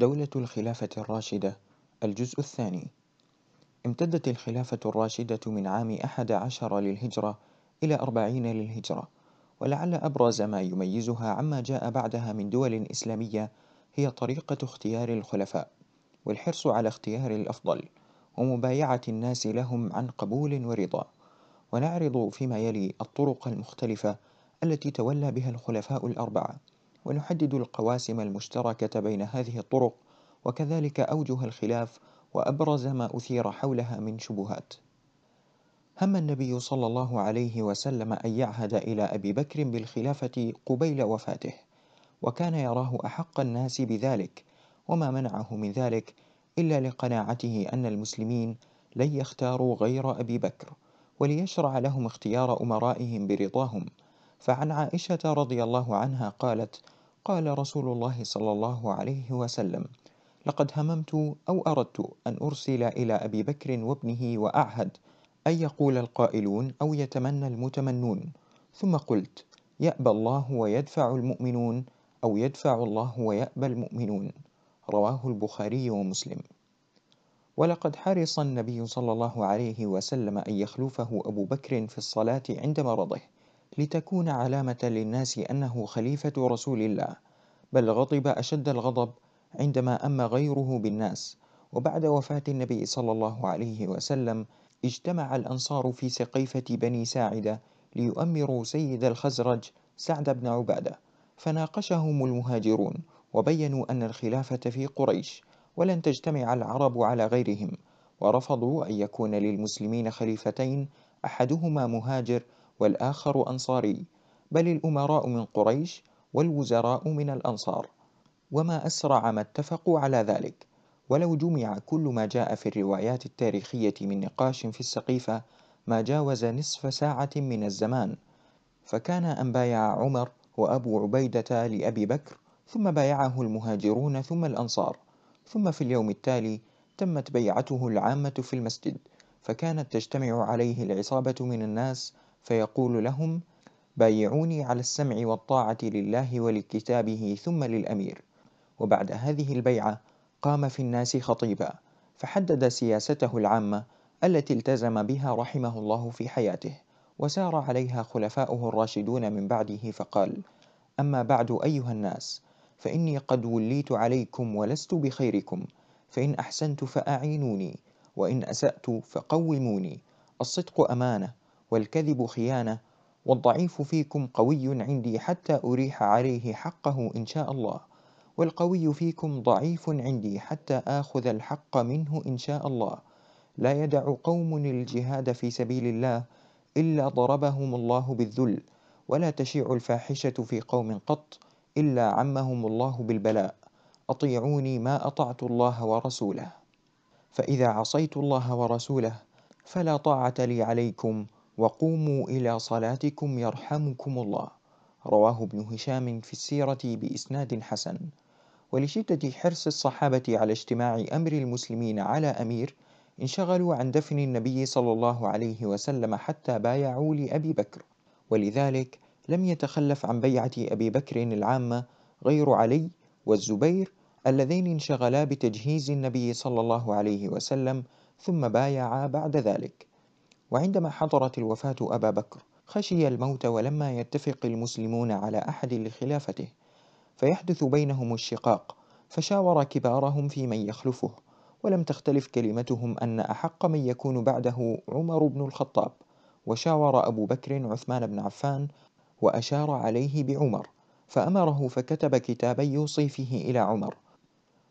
دولة الخلافة الراشدة. الجزء الثاني. امتدت الخلافة الراشدة من عام أحد عشر للهجرة إلى أربعين للهجرة ولعل أبرز ما يميزها عما جاء بعدها من دول إسلامية هي طريقة اختيار الخلفاء والحرص على اختيار الأفضل ومبايعة الناس لهم عن قبول ورضا. ونعرض فيما يلي الطرق المختلفة التي تولى بها الخلفاء الأربعة. ونحدد القواسم المشتركة بين هذه الطرق وكذلك أوجه الخلاف وأبرز ما أثير حولها من شبهات. هم النبي صلى الله عليه وسلم أن يعهد إلى أبي بكر بالخلافة قبيل وفاته، وكان يراه أحق الناس بذلك، وما منعه من ذلك إلا لقناعته أن المسلمين لن يختاروا غير أبي بكر، وليشرع لهم اختيار أمرائهم برضاهم، فعن عائشة رضي الله عنها قالت: قال رسول الله صلى الله عليه وسلم: لقد هممت أو أردت أن أرسل إلى أبي بكر وابنه وأعهد أن يقول القائلون أو يتمنى المتمنون، ثم قلت: يأبى الله ويدفع المؤمنون أو يدفع الله ويأبى المؤمنون. رواه البخاري ومسلم. ولقد حرص النبي صلى الله عليه وسلم أن يخلفه أبو بكر في الصلاة عند مرضه، لتكون علامة للناس أنه خليفة رسول الله، بل غضب أشد الغضب عندما أما غيره بالناس، وبعد وفاة النبي صلى الله عليه وسلم اجتمع الأنصار في سقيفة بني ساعدة ليؤمروا سيد الخزرج سعد بن عبادة، فناقشهم المهاجرون وبينوا أن الخلافة في قريش، ولن تجتمع العرب على غيرهم، ورفضوا أن يكون للمسلمين خليفتين أحدهما مهاجر والآخر أنصاري بل الأمراء من قريش والوزراء من الأنصار. وما أسرع ما اتفقوا على ذلك. ولو جمع كل ما جاء في الروايات التاريخية من نقاش في السقيفة ما جاوز نصف ساعة من الزمان. فكان أن بايع عمر وأبو عبيدة لأبي بكر ثم بايعه المهاجرون ثم الأنصار. ثم في اليوم التالي تمت بيعته العامة في المسجد فكانت تجتمع عليه العصابة من الناس فيقول لهم بايعوني على السمع والطاعة لله ولكتابه ثم للأمير. وبعد هذه البيعة قام في الناس خطيبا فحدد سياسته العامة التي التزم بها رحمه الله في حياته وسار عليها خلفاؤه الراشدون من بعده فقال أما بعد أيها الناس فإني قد وليت عليكم ولست بخيركم فإن أحسنت فأعينوني وإن أسأت فقوموني الصدق أمانة والكذب خيانة والضعيف فيكم قوي عندي حتى أريح عليه حقه إن شاء الله والقوي فيكم ضعيف عندي حتى آخذ الحق منه إن شاء الله. لا يدع قوم الجهاد في سبيل الله إلا ضربهم الله بالذل ولا تشيع الفاحشة في قوم قط إلا عمهم الله بالبلاء. أطيعوني ما أطعت الله ورسوله. فإذا عصيت الله ورسوله فلا طاعة لي عليكم وقوموا إلى صلاتكم يرحمكم الله. رواه ابن هشام في السيرة بإسناد حسن. ولشدة حرص الصحابة على اجتماع أمر المسلمين على أمير انشغلوا عن دفن النبي صلى الله عليه وسلم حتى بايعوا لأبي بكر. ولذلك لم يتخلف عن بيعة أبي بكر العامة غير علي والزبير اللذين انشغلا بتجهيز النبي صلى الله عليه وسلم ثم بايعا بعد ذلك. وعندما حضرت الوفاة أبا بكر خشي الموت ولما يتفق المسلمون على أحد لخلافته فيحدث بينهم الشقاق فشاور كبارهم في من يخلفه ولم تختلف كلمتهم أن أحق من يكون بعده عمر بن الخطاب وشاور أبو بكر عثمان بن عفان وأشار عليه بعمر فأمره فكتب كتابا يوصي فيه إلى عمر.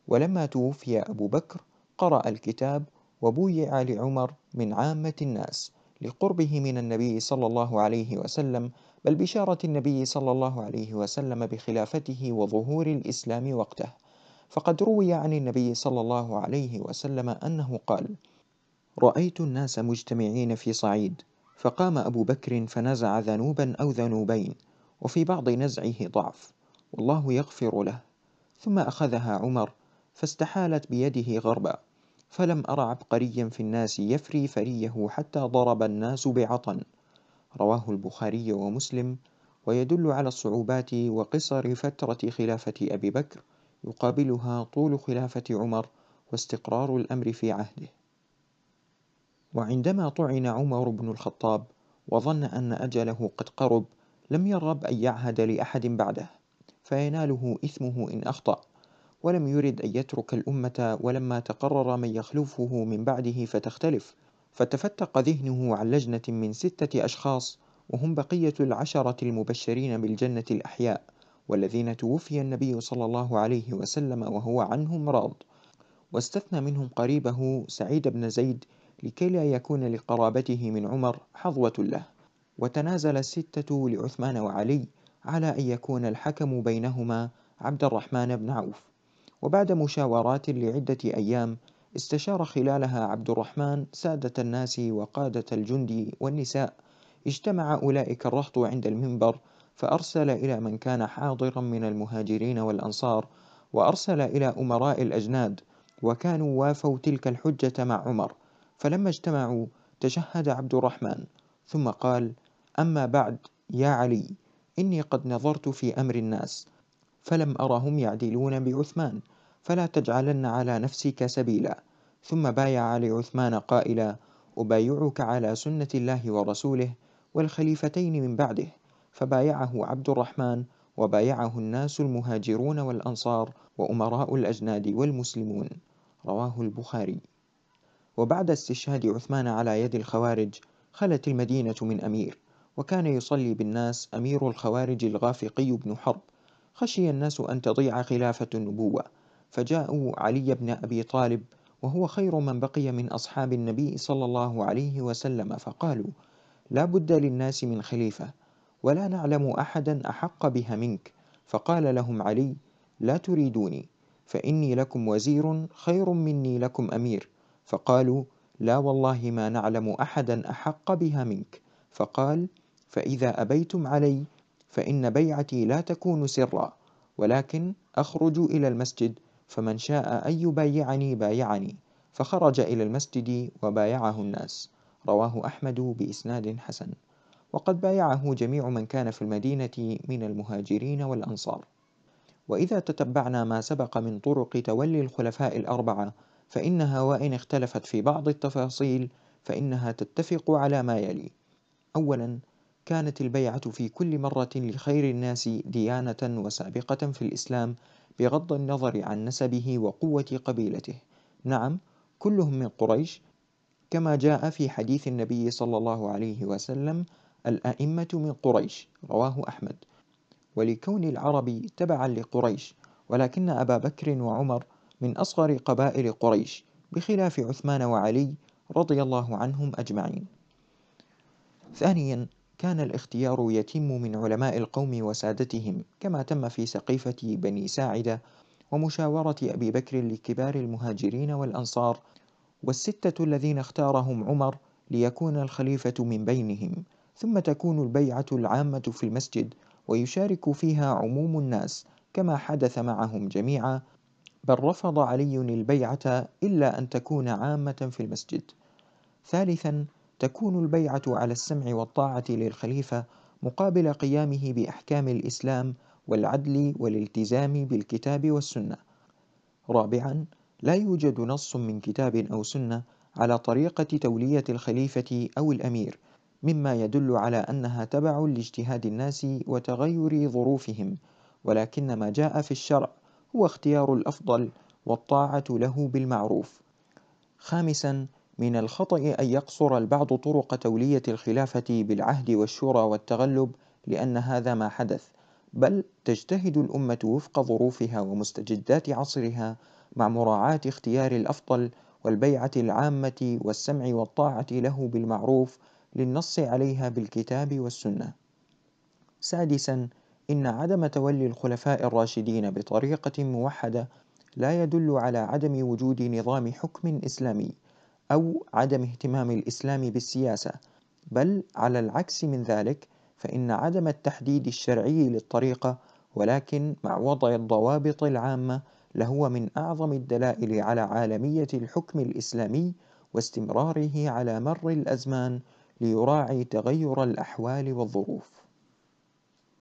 ولما توفي أبو بكر قرأ الكتاب وبويع لعمر من عامة الناس لقربه من النبي صلى الله عليه وسلم بل بشارة النبي صلى الله عليه وسلم بخلافته وظهور الإسلام وقته. فقد روي عن النبي صلى الله عليه وسلم أنه قال رأيت الناس مجتمعين في صعيد فقام أبو بكر فنزع ذنوبا أو ذنوبين وفي بعض نزعه ضعف والله يغفر له. ثم أخذها عمر فاستحالت بيده غربا. فلم أر عبقريا في الناس يفري فريه حتى ضرب الناس بعطن. رواه البخاري ومسلم ويدل على الصعوبات وقصر فترة خلافة أبي بكر يقابلها طول خلافة عمر واستقرار الأمر في عهده. وعندما طعن عمر بن الخطاب وظن أن أجله قد قرب لم يرغب أن يعهد لأحد بعده فيناله إثمه إن أخطأ. ولم يرد أن يترك الأمة ولما تقرر من يخلفه من بعده فتختلف فتفتق ذهنه عن لجنة من ستة أشخاص وهم بقية العشرة المبشرين بالجنة الأحياء والذين توفي النبي صلى الله عليه وسلم وهو عنهم راض. واستثنى منهم قريبه سعيد بن زيد لكي لا يكون لقرابته من عمر حظوة له. وتنازل الستة لعثمان وعلي على أن يكون الحكم بينهما عبد الرحمن بن عوف. وبعد مشاورات لعدة أيام استشار خلالها عبد الرحمن سادة الناس وقادة الجند والنساء. اجتمع أولئك الرهط عند المنبر فأرسل إلى من كان حاضرا من المهاجرين والأنصار وأرسل إلى أمراء الأجناد وكانوا وافوا تلك الحجة مع عمر. فلما اجتمعوا تشهد عبد الرحمن ثم قال أما بعد يا علي إني قد نظرت في أمر الناس فلم أرهم يعدلون بعثمان فلا تجعلن على نفسك سبيلا. ثم بايع لعثمان قائلا أبايعك على سنة الله ورسوله والخليفتين من بعده. فبايعه عبد الرحمن وبايعه الناس المهاجرون والأنصار وأمراء الأجناد والمسلمون. رواه البخاري. وبعد استشهاد عثمان على يد الخوارج خلت المدينة من أمير وكان يصلي بالناس أمير الخوارج الغافقي بن حرب. خشي الناس أن تضيع خلافة النبوة فجاءوا علي بن أبي طالب وهو خير من بقي من أصحاب النبي صلى الله عليه وسلم فقالوا لا بد للناس من خليفة ولا نعلم أحدا أحق بها منك. فقال لهم علي لا تريدوني فإني لكم وزير خير مني لكم أمير. فقالوا لا والله ما نعلم أحدا أحق بها منك. فقال فإذا أبيتم علي فإن بيعتي لا تكون سرا ولكن أخرج إلى المسجد فمن شاء أن يبايعني بايعني فخرج إلى المسجد وبايعه الناس. رواه أحمد بإسناد حسن. وقد بايعه جميع من كان في المدينة من المهاجرين والأنصار. وإذا تتبعنا ما سبق من طرق تولي الخلفاء الأربعة فإنها وإن اختلفت في بعض التفاصيل فإنها تتفق على ما يلي. أولا كانت البيعة في كل مرة لخير الناس ديانة وسابقة في الإسلام بغض النظر عن نسبه وقوة قبيلته. نعم كلهم من قريش كما جاء في حديث النبي صلى الله عليه وسلم الأئمة من قريش رواه أحمد. ولكون العرب تبعا لقريش ولكن أبا بكر وعمر من أصغر قبائل قريش بخلاف عثمان وعلي رضي الله عنهم أجمعين. ثانيا كان الاختيار يتم من علماء القوم وسادتهم كما تم في سقيفة بني ساعدة ومشاورة أبي بكر لكبار المهاجرين والأنصار والستة الذين اختارهم عمر ليكون الخليفة من بينهم. ثم تكون البيعة العامة في المسجد ويشارك فيها عموم الناس كما حدث معهم جميعا بل رفض علي البيعة إلا أن تكون عامة في المسجد. ثالثا تكون البيعة على السمع والطاعة للخليفة مقابل قيامه بأحكام الإسلام والعدل والالتزام بالكتاب والسنة. رابعا لا يوجد نص من كتاب أو سنة على طريقة تولية الخليفة أو الأمير مما يدل على أنها تبع لاجتهاد الناس وتغير ظروفهم ولكن ما جاء في الشرع هو اختيار الأفضل والطاعة له بالمعروف. خامسا من الخطأ أن يقصر البعض طرق تولية الخلافة بالعهد والشورى والتغلب لأن هذا ما حدث، بل تجتهد الأمة وفق ظروفها ومستجدات عصرها مع مراعاة اختيار الأفضل والبيعة العامة والسمع والطاعة له بالمعروف للنص عليها بالكتاب والسنة. سادسا إن عدم تولي الخلفاء الراشدين بطريقة موحدة لا يدل على عدم وجود نظام حكم إسلامي أو عدم اهتمام الإسلام بالسياسة، بل على العكس من ذلك فإن عدم التحديد الشرعي للطريقة ولكن مع وضع الضوابط العامة لهو من أعظم الدلائل على عالمية الحكم الإسلامي واستمراره على مر الأزمان ليراعي تغير الأحوال والظروف.